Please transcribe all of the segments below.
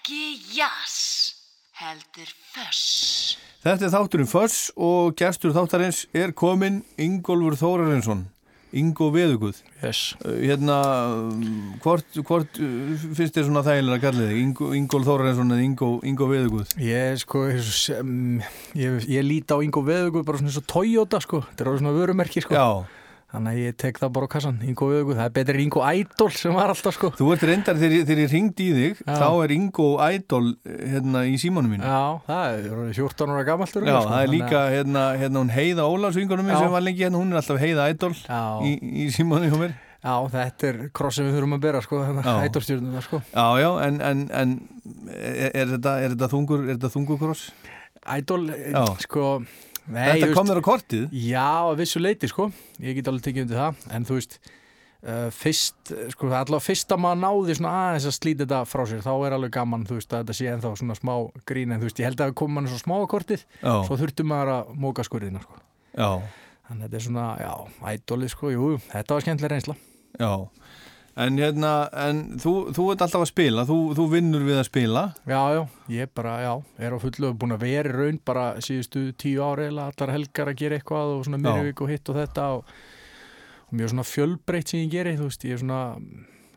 Ekki jás, heldur föss. Þetta er þátturinn Föss og gestur þáttarins er kominn Ingólfur Þórarinsson, Ingo Veðuguð. Yes. Uh, Hérna, um, hvort, hvort uh, finnst þér svona þægilega að kalla þig? Ingo, Ingól Þórarinsson eða Ingo, Ingo Veðuguð? Ég, sko, sem, ég, ég líti á Ingo Veðugur bara svona eins og Toyota sko, þetta er alveg svona vörumerki sko. Já, Þannig að ég tek það bara á kassan, Ingo Veðugur, það er betur en Ingo Idol sem var alltaf sko. þú ert reyndar þegar, þegar ég ringdi í þig, Já. þá er Ingo Idol eh, hérna í símanum mínu. Já, það er orðið 14 ára gamalt Já, það er líka hérna, hérna hún Heiða Ólafs vingunum minn Já. sem var lengi hérna, hún er alltaf Heiða Idol Já, í, í símanum hjá mér. já, þetta er kross sem við þurfum að bera sko, þannig Já. að Idol-stjórnum sko. Já, já, en, en, en er, er, þetta, er þetta þungur, er þetta þungur kross? Idol, eh, sko, nei, Þetta kom þér á kortið? Já, vissu leiti sko. Ég get alveg tekið undir það. En þú veist uh, fyrst, eh, sko allavega fyrst að maður náði svona aðeins að slíta þetta frá sér þá er alveg gaman, þú veist, að þetta sé ennþá svona smá grín. En þú veist, ég held að það kom mann svo smá á kortið Já, svo þurfti maður að móka skurðina sko. Já, þannig að þetta er svona, já, ædolið sko. Jú, þetta var skemmtilega reynsla. Já. En hérna, en þú, þú ert alltaf að spila, þú, þú vinnur við að spila. Já, já, ég bara, já, er á fullu búin að vera raun bara síðustu tíu ári eða allar helgar að gera eitthvað og svona myrjavík og hitt og þetta og, og mjög svona fjölbreytt sem ég geri, þú veist, ég er svona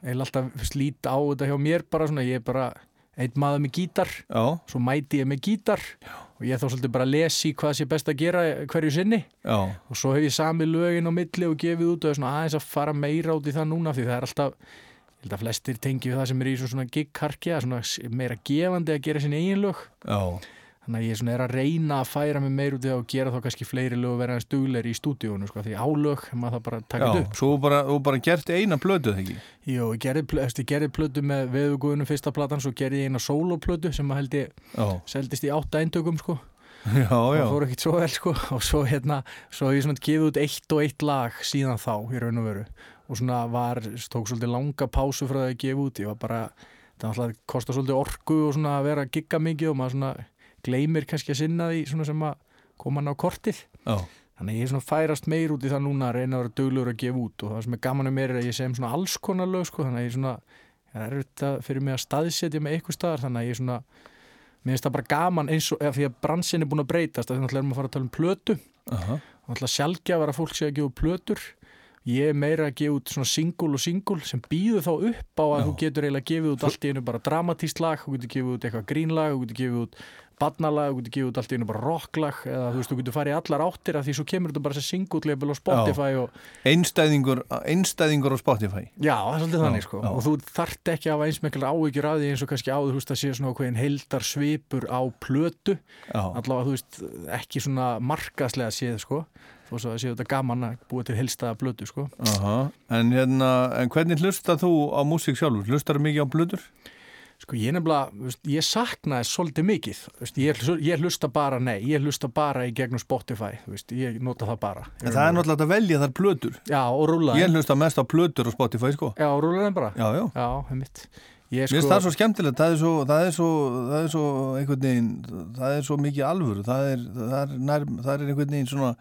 eða alltaf slít á þetta hjá mér bara svona, ég er bara einn maður með gítar, Já, svo mæti ég með gítar já. Og ég þá svolítið bara lesi hvað sé best að gera hverju sinni. Já, og svo hef ég sami lögin á milli og gefið út og er aðeins að fara meira út í það núna því það er alltaf ég held að flestir tengi við það sem er í svona gig-karkja svona meira gefandi að gera sinni eigin lög. Já, þannig að ég svona er að reyna að færa mig meir út í það og gera þá kannski fleiri lög og vera hans dugleiri í stúdíónu sko, því álög, maður það bara taka þetta upp Svo bara, þú bara gert eina blödu, þegar ekki? Jó, ég gerði, pl- eftir, ég gerði plötu með veðuguðunum fyrsta platan, svo gerði ég eina soloplötu sem held ég Já, seldist í átta eintökum sko, já, já. það fór ekkit svo vel sko. Og svo hérna, svo hef ég svona gefið út eitt og eitt lag síðan þá í raun og veru. Og svona var, tók svolítið langa pásu frá það að gefa út, ég var bara það kostar svolítið orku og svona að vera að gigga mikið og maður svona gleymir kannski að sinna því svona sem að koma hann á kortið. Já, Þannig að ég er svona færast meir út í það núna að reyna að vera duglegur að gefa út og það sem er gaman um mér er að ég sem svona alls konar lög sko, þannig að ég er svona, það er þetta fyrir mig að staðsetja með eitthvað staðar, þannig að ég er svona, mér finnst það bara gaman eins og, því að bransin er búin að breytast, þannig að erum að fara að tala um plötu, og alltaf sjálfgjafar að fólk sé að gefa plötur, ég er meira að gefa út svona singul og singul sem býður þá upp á að Já. þú getur eiginlega gefið út allt í einu bara dramatíst lag, þú getur gefið út eitthvað grínlag, þú getur gefið út barnalag, þú getur gefið út allt í einu bara rocklag eða þú veist, þú getur farið allar áttir af því svo kemur þetta bara þessi singullefil á Spotify og einstæðingur, einstæðingur á Spotify. já, það er svolítið þannig sko já. og þú þarft ekki að hafa eins mikil áhyggjur af því eins og kannski áður, þú veist, að sé svona okkur heldar svipur á plötu allavega, þú veist, ekki svona markaslega séð sko þó svo séu þetta gaman að búa til helstaða plötu sko aha. En hérna, en hvernig hlustar þú á músík sjálfur? Hlustar þú mikið á blödur? Sko ég nefnilega, ég saknaði svolítið mikið, ég, ég hlusta bara, nei, ég hlusta bara í gegnum Spotify, ég nota það bara. En það er náttúrulega að velja þar blödur. Já, og rúla Ég hlusta mest á blödur á Spotify, sko. Já, og rúla þeim bara. Já, já. Já, heimitt. Ég Mér finnst það svo skemmtilegt, það er svo, það er svo, það er svo einhvern veginn, það er svo mikið alvöru, það er, það er, nær, það er einhvern veginn svona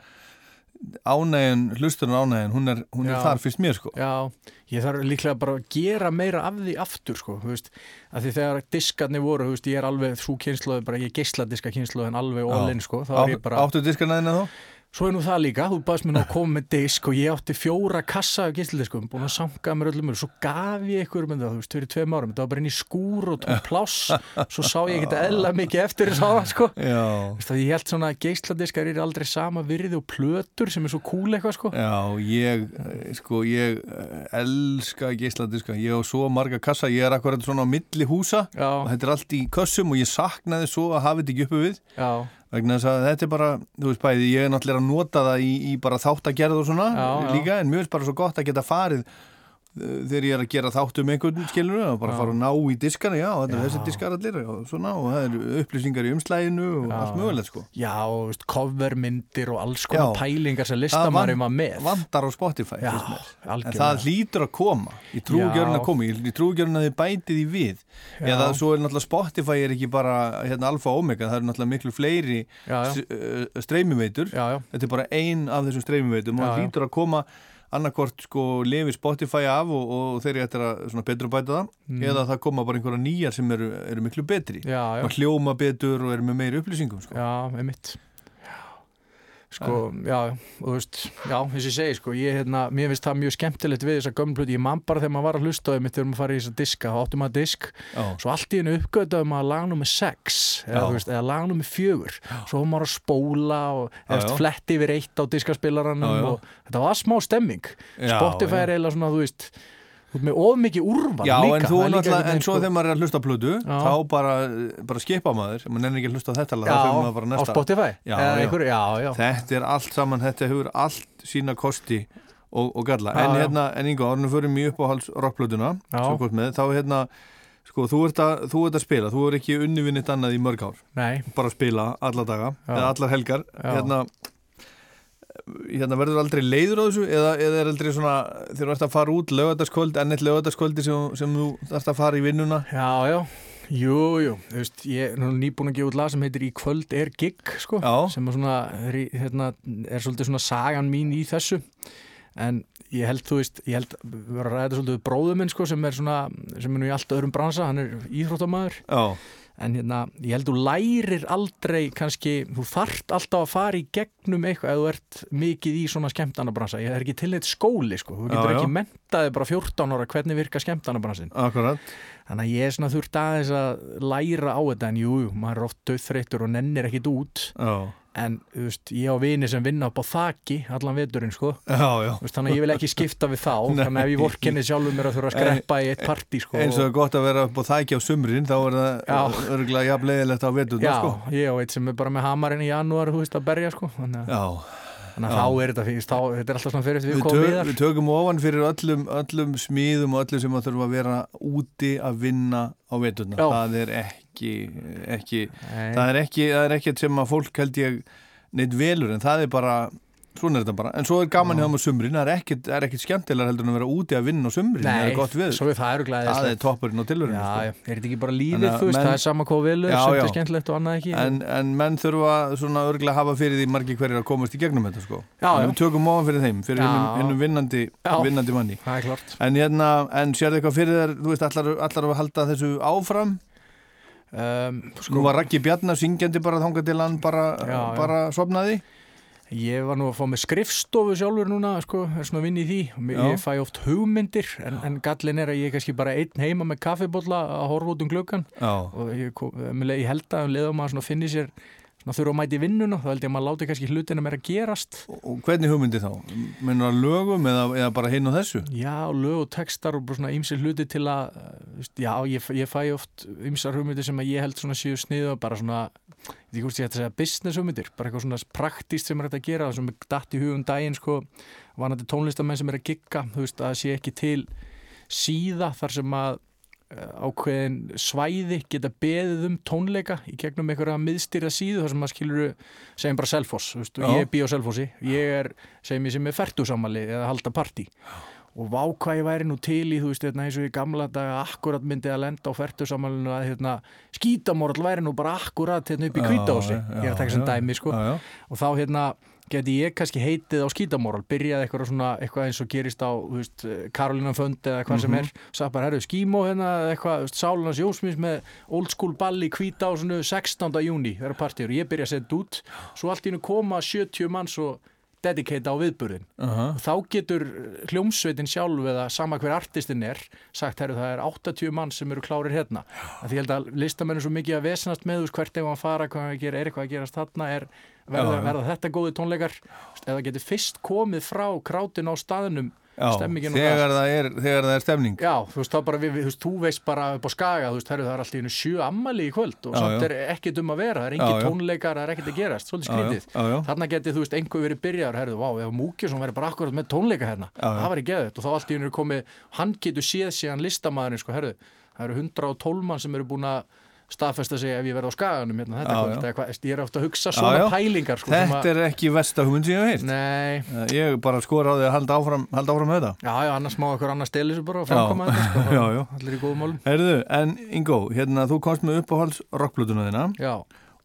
ánægin, hlusturinn ánægin, hún er, hún er Já. þar fyrst mér, sko. Já, ég þarf líklega bara að gera meira af því aftur, sko, þú veist, að því þegar diskarnir voru, þú veist, ég er alveg svo kynsluði, bara ég geisladiska kynsluði en alveg all-in, sko, þá er ég bara, Áttu diskarna þína þá? Svo er nú það líka, þú baðst mér nú að koma með disk og ég átti fjóra kassa af gísildiskum, búin að sanga mér öllum og svo gaf ég ykkur með það, þú veist, fyrir tveim árum, þetta var bara inn í skúr og tók pláss, svo sá ég ekki eðla mikið eftir þess að það, sko. Já. Þú veist, að ég held svona að geisladiskar eru aldrei sama virði og plötur sem er svo cool eitthvað, sko. Já, ég, eh, sko, ég eh, elska geisladiska, ég á svo marga kassa, ég er akkurat svona á milli húsa og Já, þetta er allt í kössum og ég saknaði svo að hafa þetta ekki uppi við já, vegna þess að þetta er bara, þú veist bæði, ég er náttúrulega að nota það í, í bara þáttagerð og svona Já, líka, en mjög er bara svo gott að geta farið þegar ég er að gera þátt um einhvern skilur og bara Já. fara að ná í diskana, já, þetta er þessi diskar allir og svona, og það eru upplýsingar í umslæginu og Já. allt mögulegt sko. Já, og covermyndir og alls konar pælingar sem Það listamæri maður með. vantar á Spotify Já, en það hlýtur að koma ég trú Já. ekki að koma, ég, ég trú ekki að þið bætið í við. Eða svo er náttúrulega Spotify er ekki bara hérna, alfa og omega, það eru náttúrulega miklu fleiri streymiveitur. Þetta er bara ein af þessum streymiveitum og það hlýtur að koma annarkvort sko lifi Spotify af og, og þeir eru eftir að að bæta það Mm. eða það koma bara einhverja nýjar sem eru, eru miklu betri já, já, hljóma betur og eru með meiri upplýsingum sko. já, einmitt sko, já, og þú veist já, þess að ég segi, sko, ég, hérna mér finnst það mjög skemmtilegt við þessa gömlu plötu ég man bara þegar maður var að hlusta á þeim þegar maður farið í þessa diska, þá áttum maður disk Já, svo allt í hennu uppgötaðum að lag nummer 6 eða, veist, eða lag nummer 4 svo maður að spóla og eftir fletti yfir eitt á diskaspilaranum og þetta var smá stemming. Spotify er eiginlega svona, þú veist þú veist, með of mikið úrval Já, líka. en, þú er náttúrulega, en svo þegar maður er að hlusta á plötu Já. þá bara, bara skipa maður maður nefnir ekki að hlusta á þetta já, þá fyrir maður bara á næsta. Spotify? Já, já. einhverju, já, já, Þetta er allt saman, þetta hefur allt sína kosti og, og galla. En hérna, en Ingo, árunum fyrir mjög uppáhalds rockplötuna, Já. sem hvort með þá hérna, sko, þú ert að, þú ert að spila. Þú er ekki unnivinnit annað í mörg ár. Nei, bara að spila alla daga eða allar helgar. Hérna, hérna verður aldrei leiður á þessu eða, eða er aldrei svona þegar þú ert að fara út lögataskvöld, ennett lögataskvöldi sem, sem þú ert að fara í vinnuna? Já, já. Jú, jú, þú veist, ég er nýbúin að gefa út lag sem heitir Í kvöld er gig, sko sem er svona, er, hérna, er svolítið svona sagan mín í þessu. En ég held, þú veist, ég held við varum að ræða svolítið við bróðum minn, sko, sem er svona sem er nú í allt öðrum bransa, hann er íþróttamæður Já, en hérna, ég held þú lærir aldrei kannski, þú þarft alltaf að fara í gegnum eitthvað ef þú ert mikið í svona skemmtanabransa, ég er ekki til neitt skóli sko, þú Já, getur já. ekki mentaði bara 14 ára hvernig virka skemmtanabransin. Akkurat. Þannig að ég er svona þurft aðeins að læra á þetta en jú, jú, maður er oft döðþreyttur og nennir ekkit út. Já, en veist, ég á vini sem vinna upp á þaki allan veturinn sko. Já, já. Veist, þannig að ég vil ekki skipta við þá þannig að ef ég vorkenni sjálfur mér að þurfa að skreppa í eitt partí sko. Eins og er gott að vera upp á þækja á sumrin þá er það örgulega jafn leiðilegt á veturna Já, sko. ég á eitt sem er bara með hamarinn í janúar, veist, að berja sko þannig að, Já, þannig að þá er þetta fyrst, þá, þetta er alltaf svona fyrir við, við komum tök, við við tökum ofan fyrir öllum, öllum smíðum og öllum sem að þurfa að vera úti að vinna á veturna. Það er ekki, ekki það er ekki, það er ekkert sem að fólk held ég neitt velur en það er bara svona er þetta bara, en svo er gaman hjá þeim á sumrin það er ekkert, það er ekkert skemmtilega heldur en að vera úti að vinna á sumrin, það Nei, er gott við svo við það eru það er toppurinn á tilverinu Já, sko. já, er þetta ekki bara lífið, þú veist, það er sama hvað vilur, Já, sem já. er skemmtilegt og annað ekki en, en menn þurfa svona örgulega að hafa fyrir því margir hverjir að komast í gegnum þetta sko. Já, En já. við tökum ofan fyrir þeim, fyrir Já. hinnum, vinnandi, Já. vinnandi manni Það er klart en hérna, en sérðu eitthvað fyrir þér þú veist, allar, allar að halda þessu áfram um, Nú var Raggi Bjarnar syngjandi bara þangað til hann bara, Já, já. bara sopnaði Ég var nú að fá með skrifstofu sjálfur núna, sko, er svona að vinna í því. Og ég fæ oft hugmyndir en, en gallin er að ég er kannski bara einn heima með kaffibólla að horfa út um gluggan Já, og ég, kom, leið- ég held að um leiðum maður svona finni sér svona þurfa að mæti vinnuna, þá held ég að maður láti kannski hlutina meira gerast. Og, og hvernig hugmyndi þá? Mennur að lögum eða, eða bara hinn og þessu? Já, lög og textar og bara svona ýmsir hluti til að, veist, já, ég, ég fæ oft ýmsar hugmyndir sem að ég held svona séu sniðu bara svona, ég veit ekki hvort ég ætti að segja business hugmyndir, bara eitthvað svona praktíst sem er hægt að gera, það sem er datt í hugum daginn sko, vanandi tónlistamenn sem er að gigga, þú veist, að sé ekki til síða þar sem að uh, ákveðin svæði geta beðið um tónleika í gegnum einhverja miðstýrða síðu þar sem maður skilur segjum bara og Já. ég er bí á Selfossi ég er, segjum ég sem er fertusamali eða halda partí og vá hvað ég væri nú til í, þú veist, hérna, eins og í gamla daga akkurat myndi að lenda á fertusamalinu að hérna, skítamorl væri nú bara akkurat hérna upp í kvítási, ég er að taka sem dæmi sko, já, já. og þá hérna geti ég kannski heitið á skítamorl byrjaði eitthvað svona, eitthvað eins og gerist á þú veist, Karolina Fönd eða hvað sem er. Sagði bara, herru, skímó hérna eitthvað, Sálunas Jósmins með old school ball í kvításinu 16. júni, það er partíur, ég byrja að setja út. Svo allt í hennu koma 70 manns og dedicate á viðburðin Aha. þá getur hljómsveitin sjálf eða sama hver artistinn er sagt, herru, það er 80 mann sem eru klárir hérna. Því held að listamenn er svo mikið að vesnast með þú veist, hvert ef hann fara, hvað hann gera, er eitthvað að gerast þarna er, verða, verða þetta góði tónleikar? Eða getur fyrst komið frá krátin á staðnum Já, Stemmingin þegar það, er, þegar það er stemning Já, þú veist, þá bara, við, þú veist, þú veist bara upp á skaga, þú veist, herru, það er alltaf einu sjö ammali í kvöld og Já, samt já. er ekkit um að vera, það er já. tónleikar, það er ekkit að gerast, svolítið skrítið. Þarna getið, þú veist, einhver verið byrjaður, herru, vá, ef Múkjusson verið bara akkurat með tónleika hérna, það var í geðut og þá allt í hennu er komið, hann getur séð síðan listamæðurinn, sko, það eru 112 mann sem eru búin að staðfesta sig ef ég verð á skaganum hérna, þetta Já, kvöld, eða hvað, ég er ofta að hugsa svona já. pælingar, sko, Þetta er ekki versta hugmynd sem ég hef heilt Nei, Ég bara skora á því að halda áfram, halda áfram með þetta. Já, já, annars má okkur annars þessu bara og framkoma þetta, sko, allir í góðum málum. Herðu, en Ingo, hérna þú komst með uppáhalds rockblutuna þina Já,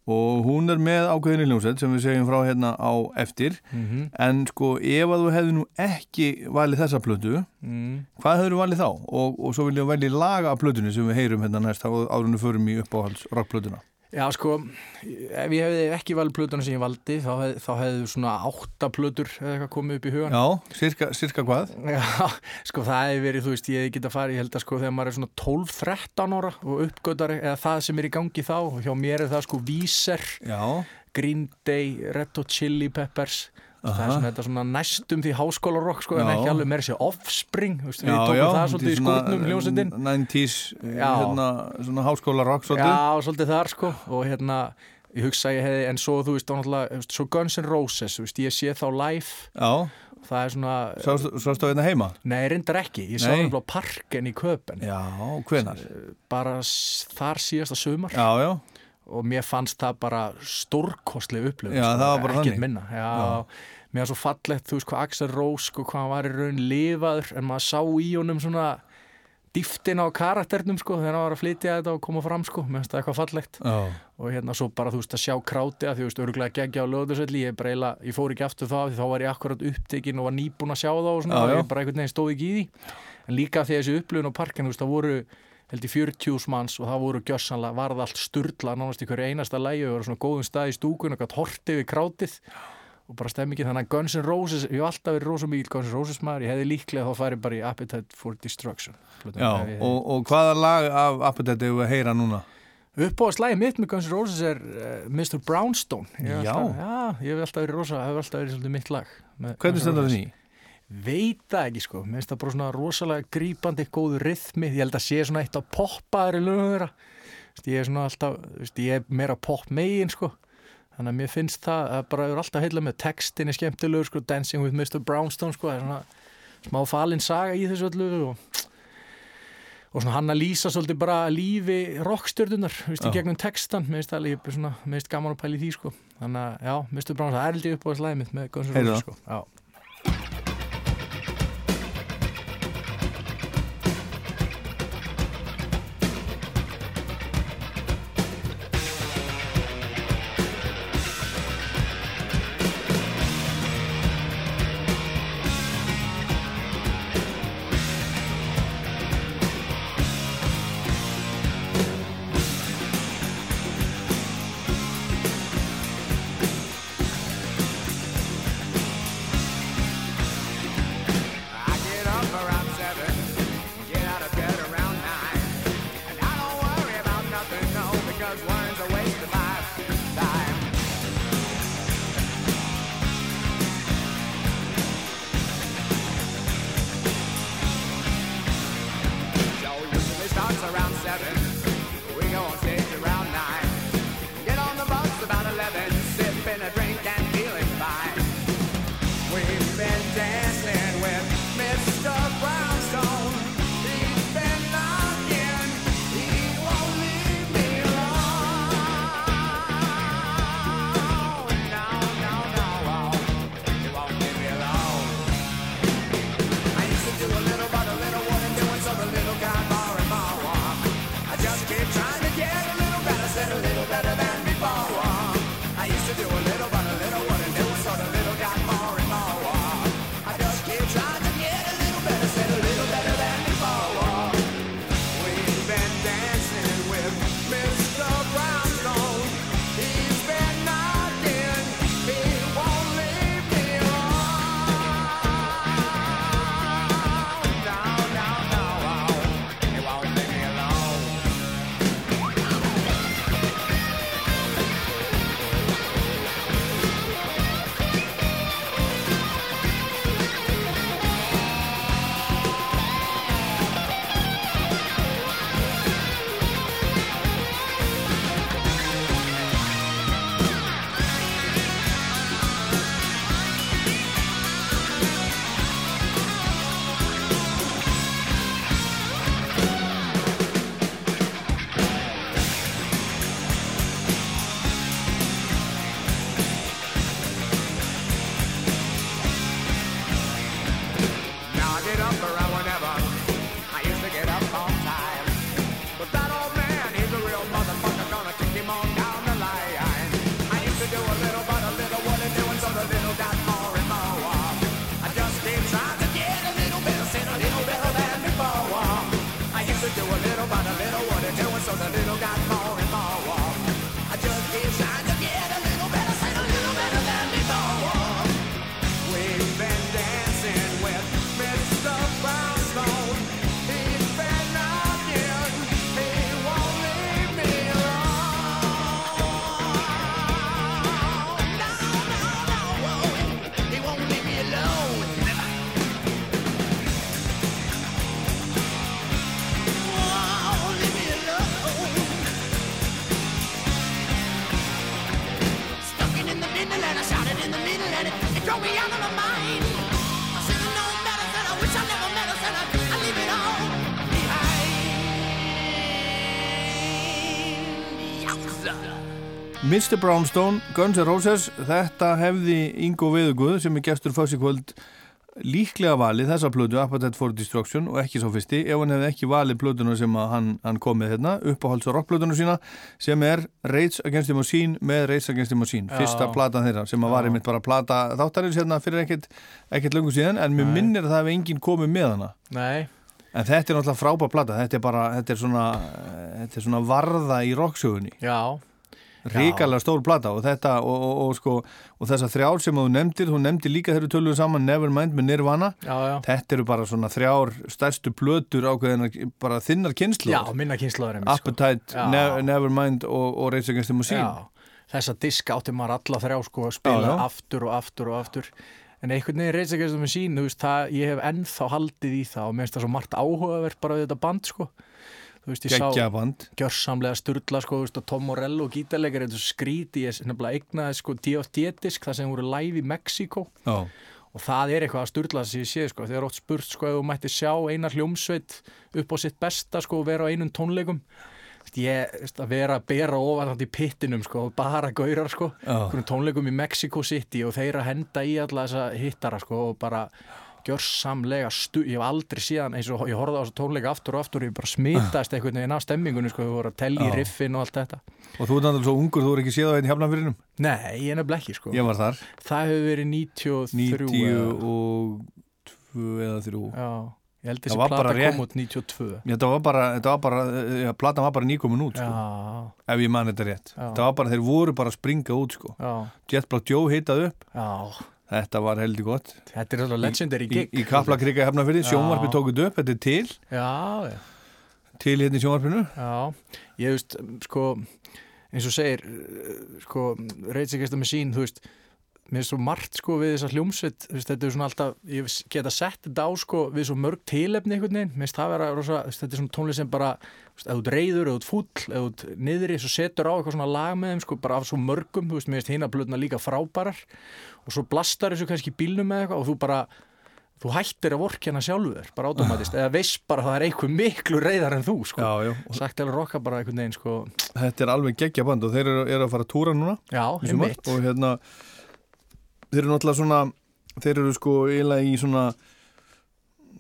og hún er með ákveðinni hljómsveit sem við segjum frá hérna á eftir mm en sko ef að þú hefði nú ekki valið þessa plötu mm. hvað hefur þú valið þá? Og, og svo viljum við velja laga plötunni sem við heyrum hérna næst árunni förum í uppáhalds rockplötuna Já, sko, ef ég hefði ekki valið plötuna sem ég valdi þá, hef, þá hefði svona átta plötur komið upp í hugan Já, cirka, cirka hvað? Já, sko það hefur verið, þú veist, ég geta farið, ég held að sko þegar maður er svona 12-13 ára og uppgötari, eða það sem er í gangi þá, hjá mér er það sko Víser, Já, Green Day, Red Hot Chili Peppers, það er svona, svona næstum því háskólarokk sko, en Já. ekki alveg meira sér Offspring, veist, við já, tókum já það svolítið í skúrnum hljómsveitin. 90s, Já. hérna, svona háskóla rock svolítið Já, svolítið þar sko, og hérna, ég hugsa ég hefði, en svo þú veist, þá náttúrulega, þú veist, svo Guns N' Roses, veist, ég sé þá live, Já, það er svona, sástu sástu hérna heima? nei, reyndar ekki, ég sá það á parken í köpen, Já, hvenar? bara s- þar síðasta sumar. Já, já, og mér fannst það bara stórkostleg upplifun Já, sko, það bara ekkert minna já, mér var svo fallegt, þú veist hvað Axel Rose sko, hvað hann var í raun lifaður en maður sá í honum svona dýftin á karakternum sko, þegar hann var að flytja þetta og koma fram sko, mér finnst það eitthvað fallegt. Já, og hérna svo bara þú veist að sjá kráti að þú veist örgulega geggja á löðursvelli ég, ég fór ekki aftur það því þá var ég akkurat upptekinn og var nýbúin að sjá það og svona, Já, og ég bara einhvern veginn stóð ekki í því. En líka því þessi upplifun á parkinu þú veist það voru held í 40 manns og það voru gjössanlega, varð allt sturla nánast í hverju einasta lægi og var svona góðum stað í stúkun og gætt hortið við krátið og bara stemmingin þannig að Guns N' Roses ég hef alltaf verið rosa mikið Guns N' Roses maður ég hefði líklega þá farið bara í Appetite for Destruction já Ef ég- og, og hvaða lag af Appetite hefur við að heyra núna? Uppáðslægi mitt með Guns N' Roses er uh, Mr. Brownstone ég hef Já. alltaf, já, ég hef alltaf verið rosa hefur alltaf verið svolítið mitt lag Hvernig stendur það því? Veit það ekki sko, mér finnst það bara svona rosalega grípandi góðu rithmi, ég held að sé svona eitt á poppaðari lögum þeirra ég er svona alltaf, ég er meira pop megin sko þannig að mér finnst það að bara er alltaf heila með textin er skemmtilegur sko, Dancing with Mr. Brownstone sko, það er svona smá falin saga í þessu öllu og og svona hann að lýsa svolítið bara lífi rockstjördunar, þú veist, í gegnum textan mér finnst það alveg svona, mér finnst gaman að pæla í því sko, þannig að, já, Mr. Brown það er ég upp á þessu mitt með Guns N' Heyrðu Roses sko, já Mr. Brownstone, Guns N' Roses þetta hefði Ingo Veðuguð sem er gestur fyrst í kvöld líklega valið þessa plötu Appetite for Destruction og ekki svo fyrsti ef hann hefði ekki valið plötuna sem hann, hann kom með hérna, uppáhalds og rockplötuna sína sem er Rage Against the Machine með Rage Against the Machine, Já. fyrsta platan þeirra sem að var einmitt bara plata þáttarins hérna fyrir ekkert, ekkert löngu síðan en mér minnir að það hefði enginn komið með hana. Nei, en þetta er náttúrulega frábær plata þetta er bara, þetta er svona þetta er svona varða í rocksögunni. Já, ríkalega stór plata og þetta og, og, og, sko, og þessar þrjár sem þú nefndir þú nefndir líka þegar við töluðum saman Nevermind með Nirvana. Já, já. Þetta eru bara svona þrjár stærstu plötur ákveðinar bara þinnar kynslu Já, minna kynslaður einmitt, sko. Appetite, Já. ne Nevermind og, og Rage Against the Machine. Þessa diska átti maður alla þrjá sko að spila Já, aftur og aftur og aftur. En einhvern veginn ekki með sín þú veist, það, ég hef ennþá haldið í það og mér finnst það svo margt áhugavert bara við þetta band sko þú veist, ég sá geggjaband gjörsamlega sturla sko, veist, og Tom Morello gítarleikar skríti, ég nefnilega eignaði sko DFD-disk, það sem voru live í Mexiko Já, og það er eitthvað að sturla sem ég sé sko, þegar oft spurt sko ef þú mætti sjá einar hljómsveit upp á sitt besta sko og vera á einum tónleikum. Ég, veist, að vera að bera ofan þarna í pittinum sko og bara gaurar sko einhvern tónleikum í Mexico City og þeir að henda í alla þessa hittara sko og bara gjörsamlega stu, ég hef aldrei síðan eins og ég horfði á þessu tónleika aftur og aftur og ég bara smitaðist einhvern veginn af stemmingunni sko, við vorum að telja í Já. riffin og allt þetta. Og þú ert náttúrulega svo ungur, þú er ekki séð á einn hjafnafyrinum Nei, ég er nefnilega ekki sko. Ég var þar, það hefur verið 93 eða- 92 eða 3 Já, ég held þessi plata kom út 92 Þetta var bara, þetta var bara, ja, platan var bara nýkomin út sko, Já, ef ég man þetta rétt. Já. Það var bara, þeir voru bara að springa út sko. Já, Jet Black Joe hitað upp. Já Þetta var heldur gott. Þetta er alltaf legendary Í, gig. í Kaplakrika hefnafyrði, sjónvarpi tókuð upp Þetta er til, Já, já, til hérna í sjónvarpinu. Já. Ég veist, sko eins og segir, eh, sko Against the Machine, þú veist mér er svo margt sko við þessa hljómsveit þetta er svona alltaf, ég geta sett þetta á sko við svo mörg tilefni einhvern veginn mér finnst það vera rosa, þetta er svona tónlist sem bara ert reyður, ert fúll, ert niðri svo setur á eitthvað svona lag með þeim sko bara af svo mörgum, þú veist, mér finnst hina blöðna líka frábærar og svo blastar þessu kannski bílnum með eitthvað og þú bara þú hættir að vorkjana sjálfur, bara automatist eða veist bara að það er eitthvað miklu reyðar en þú sko, Já, já, sagt eða rokka bara einhvern veginn sko, þetta er alveg geggja band og þeir eru, eru að fara að túra núna já, einmitt. og hérna þeir eru náttúrulega svona þeir eru sko eiginlega í svona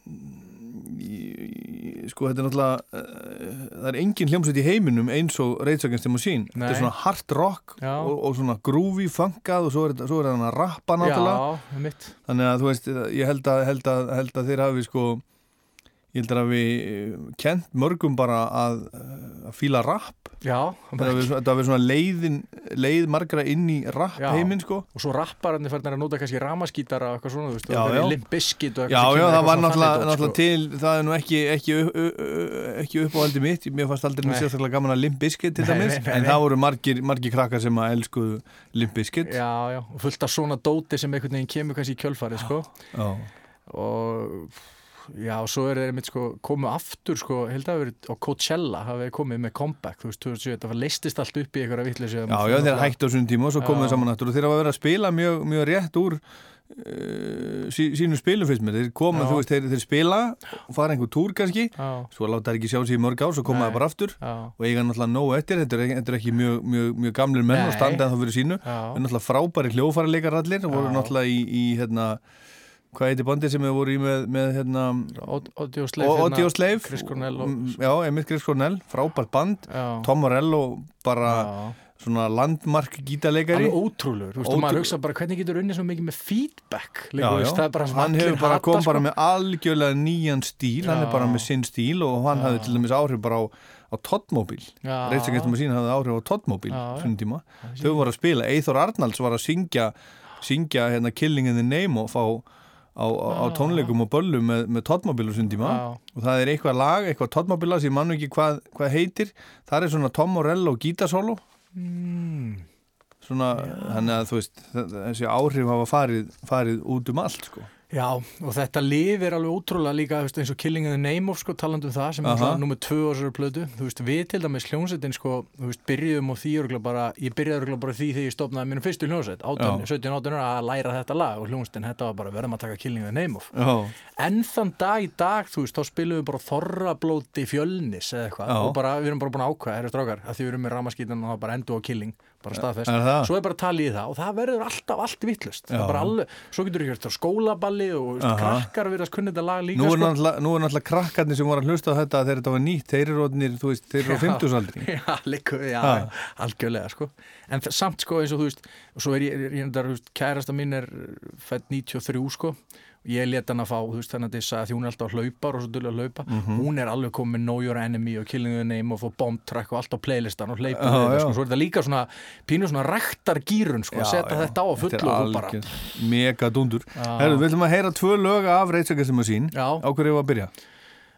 í, í, sko þetta er náttúrulega uh, það er engin hljómsveit í heiminum eins og Rage Against the Machine. Þetta Nei. er svona hard rock og, og svona groovy funkað og svo er, þetta- rappa náttúrulega. Já, þannig að þú veist, ég held að, held að, held að þeir hafi sko ég held að við kent mörgum bara að, að fíla rap Já, þetta hafi svona- leiðin leið margra inn í rap Já. heiminn sko og svo rappararnir færðin að nota kannski ramaskítara og eitthvað svona, þú veist, það er og Já, já, það var náttúrulega, sko. til, það er nú ekki, ekki, upp- upp- ekki uppáhaldi mitt, mér fannst aldrei mér sérstaklega gaman að Limp Bizkit til dæmis, en það voru margir, margir krakkar sem að elskuðu Limp Bizkit. Já, já, fullt af svona dóti sem einhvern veginn kemur kannski í kjölfarið, sko Já. og já, og svo er þeir einmitt sko komu aftur, sko, held að verið á Coachella hafa þeir komið með comeback, þú veist, 2007 það var leistist allt upp í einhverja vitleysi Já, já, þeir hættu á svona tíma og svo komuðu Já. saman aftur og þeir hafa verið að spila mjög, mjög rétt úr uh, sí, sínum spilum fyrst mér, þeir koma, Já. þú veist, þeir, þeir spila og fara einhver túr kannski, Já, svo láta þeir ekki sjá sig í mörg ár, svo koma það bara aftur já, og eiga náttúrulega nóg eftir, þetta er, þetta er ekki mjög, mjög, mjög gamlir menn Nei. og standa en þá fyrir sínu, Það er náttúrulega frábæri hljófærileikar allir og voru náttúrulega í, í hérna, hvað heiti bandið sem við voru í með, með hérna, Odi og Sleif og Sleif Chris Cornell og Mm, Já, Emil Chris Cornell, frábært band. Já, Tom Morello, bara já. svona landmark gítarleikari. Alveg ótrúlegur, þú veist, Ótrú- maður hugsa bara hvernig getur unnið svo mikið með feedback er bara hann hefur bara hata, kom sko. bara með algjörlega nýjan stíl, hann er bara með sinn stíl og hann hafði til dæmis áhrif bara á, á Toddmobil, Já. reynsagestum að sína hafði áhrif á Toddmobil svona tíma, þau voru að spila Eithor Arnalds var að syngja syngja hérna Killing in the Name og fá á, á, á tónleikum og böllum með, með tíma. Já, og það er eitthvað lag, eitthvað Toddmobila sem mann ekki hvað, hvað heitir. Það er svona Tom Morello gítasólo mm, svona, þannig að þú veist þessi áhrif hafa farið, farið út um allt sko. Já, og þetta lifir alveg ótrúlega líka veist, eins og Killing in the Name of sko, talandu um það sem er Aha. svona nummið tvö á þessari plötu. Þú veist, við til dæmis hljónsettin sko, byrjuðum á því bara, ég byrjaði bara því þegar ég stopnaði mínum fyrstu hljónsett, 18, Já. 17, 18 ára að læra þetta lag og hljónsettin þetta var bara verðum að taka Killing in the Name of. Já, en þann dag í dag, þú veist, þá spilum við bara þorrablóti fjölnis eða eitthvað Já. og bara, við erum bara búin að ákvæða, herri strákar að því við erum með ramaskítan og það bara endur á Killing bara staðfest, Er svo er bara talið í það og það verður alltaf allt vittlust er svo getur við hjört á skólaballi og veist, krakkar verðast kunni þetta lag líka nú er sko. náttúrulega, nú er náttúrulega krakkarnir sem voru að hlusta á þetta þegar þetta var nýtt, þeir eru orðnir, þú veist, þeir eru á Já. fimmtusaldri. já, líka, já, algjörlega sko. en samt sko eins og þú veist og svo er ég, ég, ég, ég kærasta mín er fætt 93 sko ég let hann að fá, þú veist þannig að þess að því hún er alltaf að hlaupa og svo dullu að hlaupa Mhm. hún er alveg komið Know Your Enemy og Killing the Name og Bomb Track og allt á playlistan og við þetta já. sko, svo er þetta líka svona pínu svona rektargýrun sko, að setja þetta á að fullu og bara Mega dundur. Herru, við ætlum að heyra tvö lög af Reitsagastum að sín. Já. Á hverju var að byrja?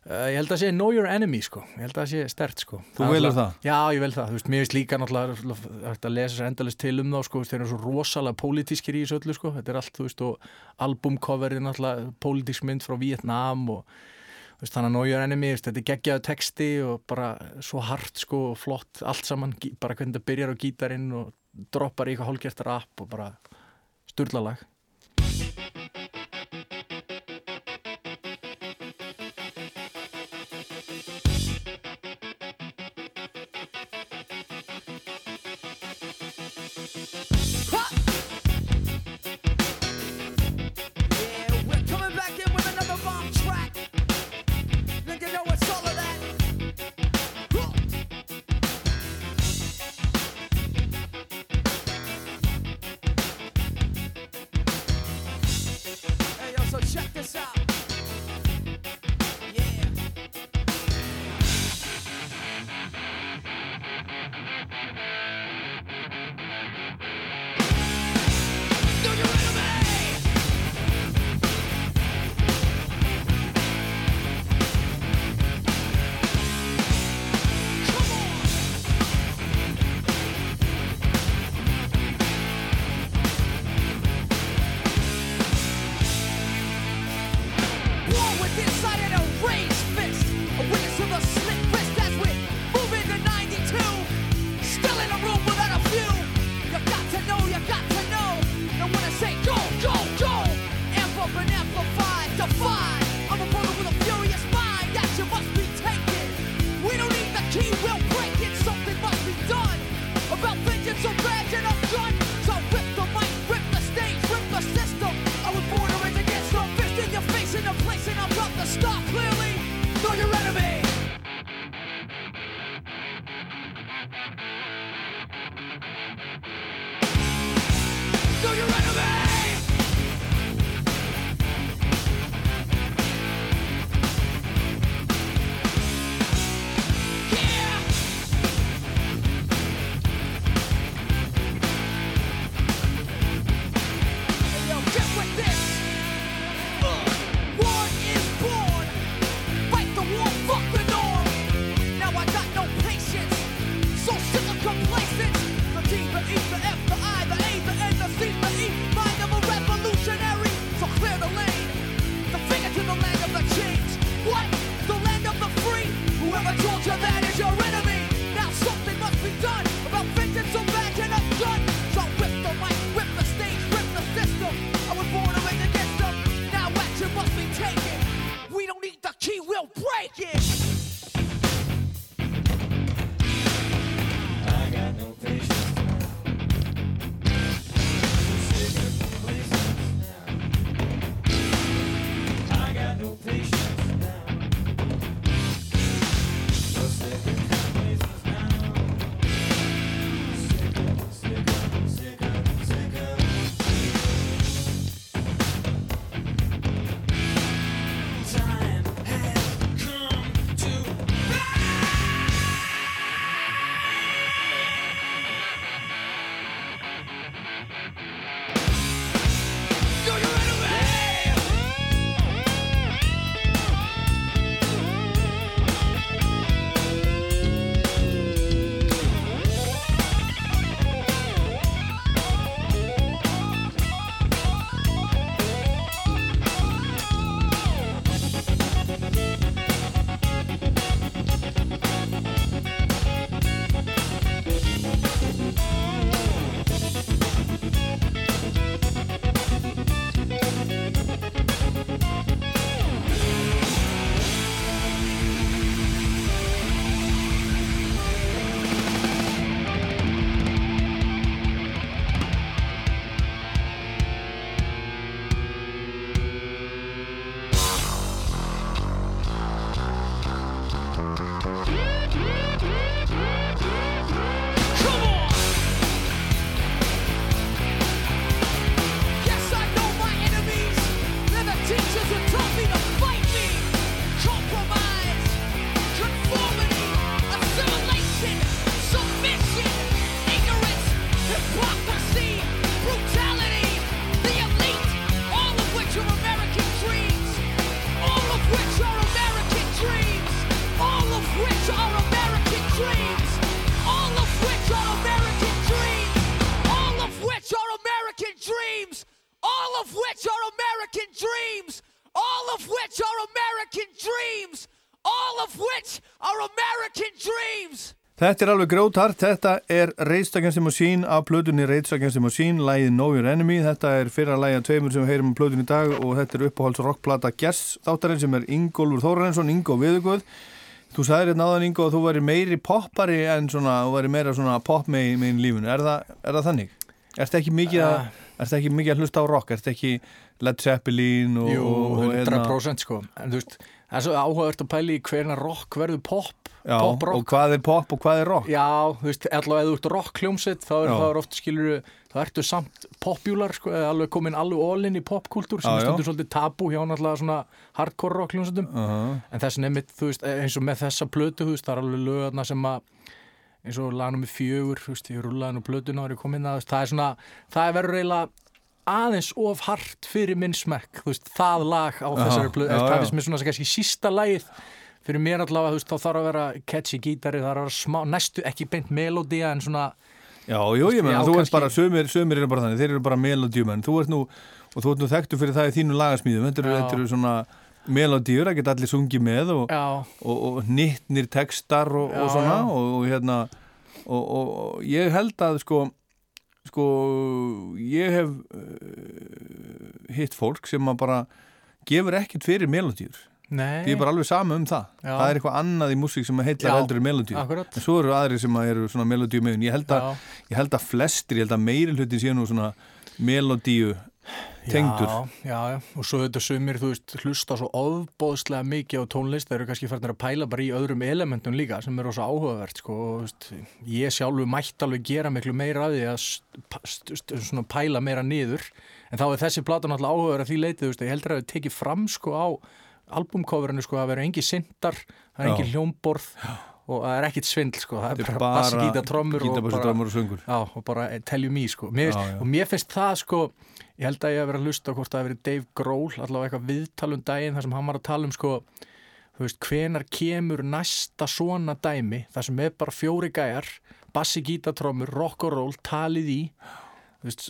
Uh, ég held að sé Know Your Enemy sko, ég held að sé stert sko. Þú velur það? Já, ég vel það, þú veist, mér veist líka náttúrulega að lesa sér endalist til um þá sko, þeir eru svo rosalega pólitískir í þessu öllu sko, þetta er allt, þú veist, og albumcoverið náttúrulega pólitísk mynd frá Vietnam og þú veist, þannig að Know Your Enemy, veist, þetta er geggjaðu texti og bara svo hart sko og flott. Allt saman, bara hvernig þetta byrjar á gítarinn og droppar í eitthvað hálfgert rap og bara sturlalag. Yeah, Þetta er alveg grótart, þetta er Rage Against the Machine af plötunni Rage Against the Machine, lægið Know Your Enemy, þetta er fyrra lægið af tveimur sem við heyrum á plötunni í dag og þetta er uppáhalds rockplata Gess þáttarinn sem er Ingólfur Þórarensson, Ingo Viðugöð. Þú sagðir hérna áðan Ingo að þú væri meiri poppari en svona, þú væri meira svona pop með, í lífunu, er það, er það þannig? Ertu ekki mikið að, ertu ekki mikið að hlusta á rock, ertu ekki Led Zeppelin og... Jú, og, og, 100% sko. En þú veist, það er svo áhugavert að pæli hvernig rock verður pop. Já, pop og rock hvað er pop og hvað er rock? Já, þú veist, allavega ef þú ert rock hljómsett þá er það oft skilur þá ertu samt popular sko, eða alveg komin alveg all-in í popkultúr sem er stundur svolítið tabú hjá náttúrulega svona hardcore rock hljómsettum Uh -huh. en þessi nefnitt, þú veist, eins og með þessa plötu þú veist, það er alveg lögarna sem að eins og lagnum með fjögur, þú veist, ég rúlaði nú plötuna og er ég komin að, þú veist, það er svona það er verður eiginlega aðeins of hart fyrir minn smekk, þú veist, það lag á þessari já, það finnst mér svona kannski sísta lagið. Fyrir mér allavega, þú veist, þá þarf að vera catchy gítari, það þarf að vera smá, næstu ekki beint melodía en svona, Já, jú, ég meina, þú ert bara, sömur, sömur eru bara þannig, þeir eru bara melodíumenn, þú ert nú, og þú ert nú þekktu fyrir það í þínu lagasmíðum, þetta eru, svona melodíur, það geta allir sungið með og, og, og nittnir textar og, og Já, svona, og, og hérna, og, og, og ég held að, sko, sko, ég hef uh, hitt fólk sem að bara gefur ekkert fyrir melodíur, nei, því er bara alveg sama um það, Já. það er eitthvað annað í músík sem heldur en melodíur. akkurat. En svo eru aðrir sem eru svona melodíu meðun. Ég held að, ég að flestir, ég held að meiri hluti sé nú svona melodíu tengdur. Já, já, og svo þetta sumir, þú veist, hlusta svo ofbóðslega mikið á tónlist, þeir eru kannski færðin að pæla bara í öðrum elementum líka sem eru svo áhugavert, sko, og veist, ég sjálfu mætti alveg gera miklu meira af því að svona pæla meira niður, en þá er þessi plata náttúrulega áhugaverð að því leitið, þú veist, ég heldur að við tekið fram, sko, á albumcoverinu, sko, að vera engi sindar, það er engi hljómborð og það er ekkit svindl, sko, það er bara bassi, gítar, trommur og gítar, bara og. Já, og bara eh, tell you me sko mér, Já, já, já. og mér finnst það sko ég held að ég hef verið að hlusta á hvort það hef verið Dave Grohl allavega eitthvað viðtalum daginn þar sem hann var að tala um sko þú veist, hvenar kemur næsta svona dæmi þar sem er bara fjóri gæjar bassi, gítatrómur, rock og roll talið í. Þú veist,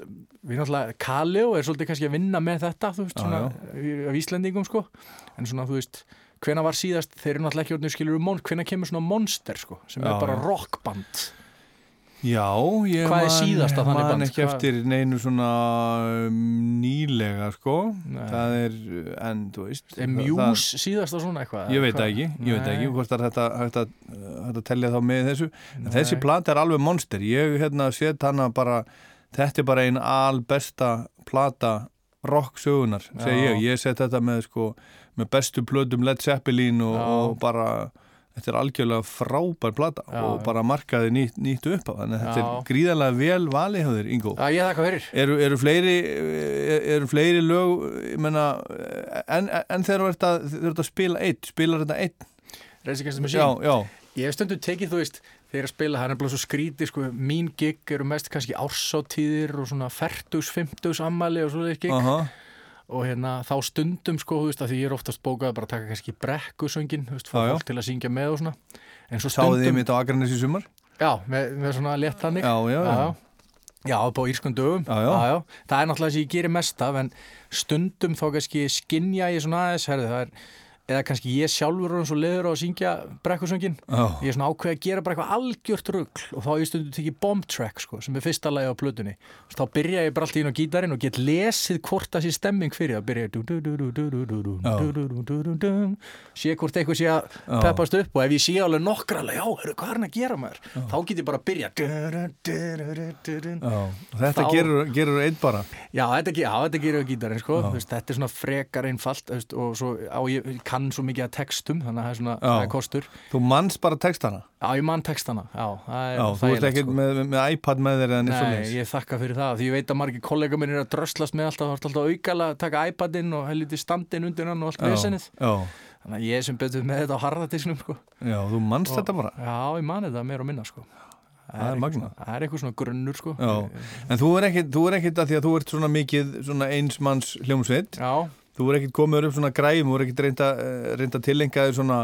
við náttúrulega Kaleo er svolítið kannski að vinna með þetta þú veist, svona af Íslendingum sko. En svona þú veist, hvenar var síðast þeir eru náttúrulega ekki orðinu skilur um mon hvenar kemur svona monster sko, sem Já, er bara rockband Já, ég man- man ekki Hvað- eftir neinu svona um, nýlega, sko. Nei. Það er, en þú veist. Er það- Muse síðast og svona eitthvað? það- Ég veit það Hvað? ekki, ég veit það ekki, Nei. hvort það er hægt að, hægt að, hægt að telja þá með þessu. En Nei. þessi plata er alveg monster. Ég hérna set hana bara, þetta er bara einn albesta plata rock sögunar, segi ég. Ég set þetta með, sko, með bestu plötum Led Zeppelin og, og bara, þetta er algjörlega frábær plata Já, og bara markaði nýtt, nýtt upp á. Þannig að þetta Já. er gríðarlega vel þér, Ingo. Já, ég þakka fyrir. Eru, eru, fleiri, eru fleiri lög, menna, en, en þegar þú ert að, að spila eitt, spilar þetta eitt? Reysikastum með sín. já, Ég hef stundum tekið, þú veist, þegar að spila, það er nefnilega svo skrítið, sko, mín gig eru mest kannski ársáttíðir og svona fertugs, fimmtugs ammali og svoleiðis gig aha, og hérna þá stundum, sko, þú veist, að því ég er oftast bókað bara að taka kannski brekkusöngin, þú veist, fá fólk til að syngja með og svona. En svo sáðu þið stundum, mitt á Akranes í sumar? já, með, með svona létt þannig. Já, já, já. já. Upp á írskum dögum. Já, já. Það er náttúrulega sem ég gerir mest af, en stundum þá kannski skinja ég svona aðeins, herði, það er, eða kannski ég sjálfur er svona leður á að syngja brekkursöngin oh. ég er svona ákveð að gera bara eitthvað algjört ruggl og þá ég stundu tekið bomb track sko, sem er fyrsta lagi á plötunni og þá byrja ég bara alltaf inn á gítarin og get lesið hvort það sé stemming fyrir það byrja ég sé hvort eitthvað sé að peppast upp og ef ég sé alveg nokkra já, hvað er hann að gera maður þá get ég bara að byrja Þetta gerur einn bara Já, þetta gerur gítarin þetta er svona frekar einfalt og svo á ég kann kann svo mikið að textum þannig að það er svona það er kostur Þú manns bara textana. Já, ég mann textana Já, er Já, þú ert ekki sko. með, með iPad með þér eða neitt Nei, svoleiðis. ég þakka fyrir það því ég veit að margir kollega minn er að dröslast með alltaf, það er alltaf aukala að taka iPadinn og helviti standinn undir hann og allt já, þannig að ég sem betur með þetta á harðatisnum sko. já, þú manst þetta bara. Já, ég man þetta meir og minna sko. Það er svona- Það er eitthvað svona grunnur sko. Já, en þú er ekkit, þú er ekkit að því að þú ert svona mikið svona einsmanns hljómsveit. Já, Þú er ekkit komið upp svona græm, þú er ekkit reynda, reynda tilengaði svona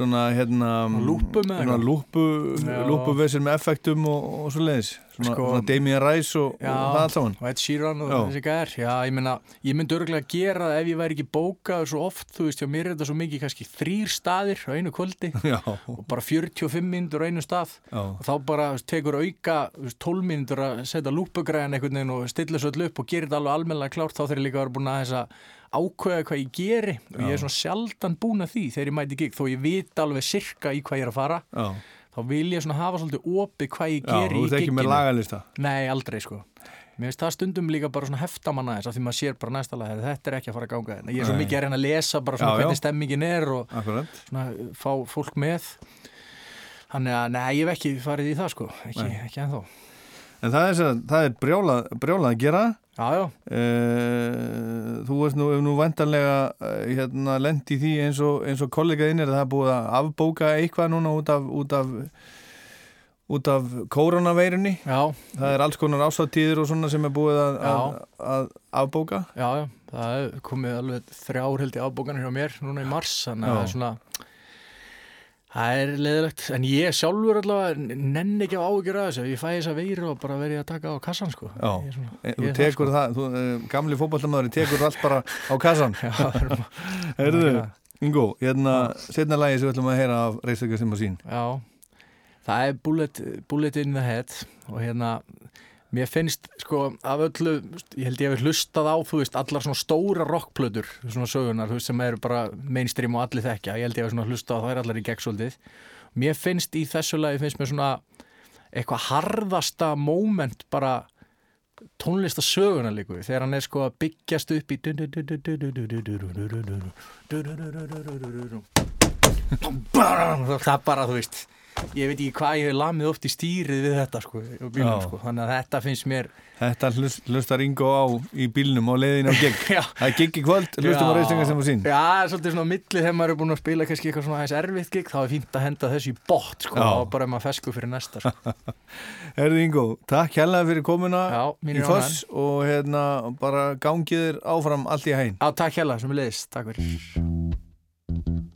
svona hérna með eitthvað? lúppu, Já. lúppuvesir með effektum og, og svo leiðis svona, Sko- svona Damien Rice og, og það allt saman og Ed Sheeran og Já. þessi gær já, ég meina, ég myndi örgulega gera það ef ég væri ekki bókaður svo oft, þú veist, já, mér er þetta svo mikið kannski þrýr staðir á einu kvöldi já, og bara 45 mínútur á einu stað já, og þá bara tekur auka þú veist, 12 mínútur að setja lúpugræðan veginn og stilla svo öll upp og gera þetta alveg almennilega klárt þá þeir líka að vera búin að þess að ákveða hvað ég geri og ég er svona sjaldan búin að því þegar ég mæti gig þó ég vita alveg sirka í hvað ég er að fara já, þá vil ég svona hafa svolítið opið hvað ég já geri þú í ert ekki með lagalista? Nei, aldrei sko. Mér finnst það stundum líka bara svona heftamanna þess að því maður sér bara næsta lag "Heyrðu, þetta er ekki að fara að ganga hérna. Ég er svo mikið að reyna að lesa bara svona Já, já. hvernig stemmingin er og akkurat. svona fá fólk með. Þannig að nei, ég hef ekki farið í það sko. Ekki, ekki ennþá. En það er, er brjálað, brjálað að gera Já, já, Uh, þú veist nú, nú vantanlega uh, hérna lendi því eins og, eins og kollegaðinn er það búið að afbóka eitthvað núna út af út af, út af koronaveirunni já, það er alls konar ásáttíður og svona sem er búið að, að, að afbóka? Já, já. Það komið alveg þrjár held í afbókanir hjá mér núna í mars Þannig að það er svona Það er leðilegt, en ég sjálfur allavega nenn ekki á ágjur að þessu, ég fæ þess að veiru og bara verið að taka á kassan sko. Já. Svona, Eh, þú er það, tekur það, þú, uh, gamli fótballtamöðurinn tekur allt bara á kassan er Já. Ingo, hérna setna lagi sem við ætlum að heyra af reistökja sem að sín. Já, það er bullet, bullet in the head og hérna, mér finnst sko af öllu, ég held ég hef hlustað á, þú veist, allar svona stóra rockplötur, svona sögunar, þú veist, sem eru bara mainstream og allir þekkja, ég held ég hef svona hlustað á er allar í gegnsóldið. Mér finnst í þessu lagi, finnst mér svona eitthvað harðasta moment bara tónlistasöguna líku þegar hann er sko að byggjast upp í það bara þú veist ég veit ekki hvað ég hef lamið oft í stýrið við þetta sko, bílnum, sko. þannig að þetta finnst mér Þetta hlust, hlustar Ingo á í bílnum og leiðin á Já. Það gig í kvöld, hlustum á reistökja sem að sín. Já, svolítið svona á milli þegar maður er búin að spila kannski eitthvað svona aðeins erfitt gig þá er fínt að henda þessu í bótt sko, og bara ef maður fesku fyrir næsta sko. Herði Ingo, takk hérlega fyrir komuna Já, í foss og hérna bara gangið þér áfram allt í hæn Já, takk hérlega sem er leiðist, takk fyrir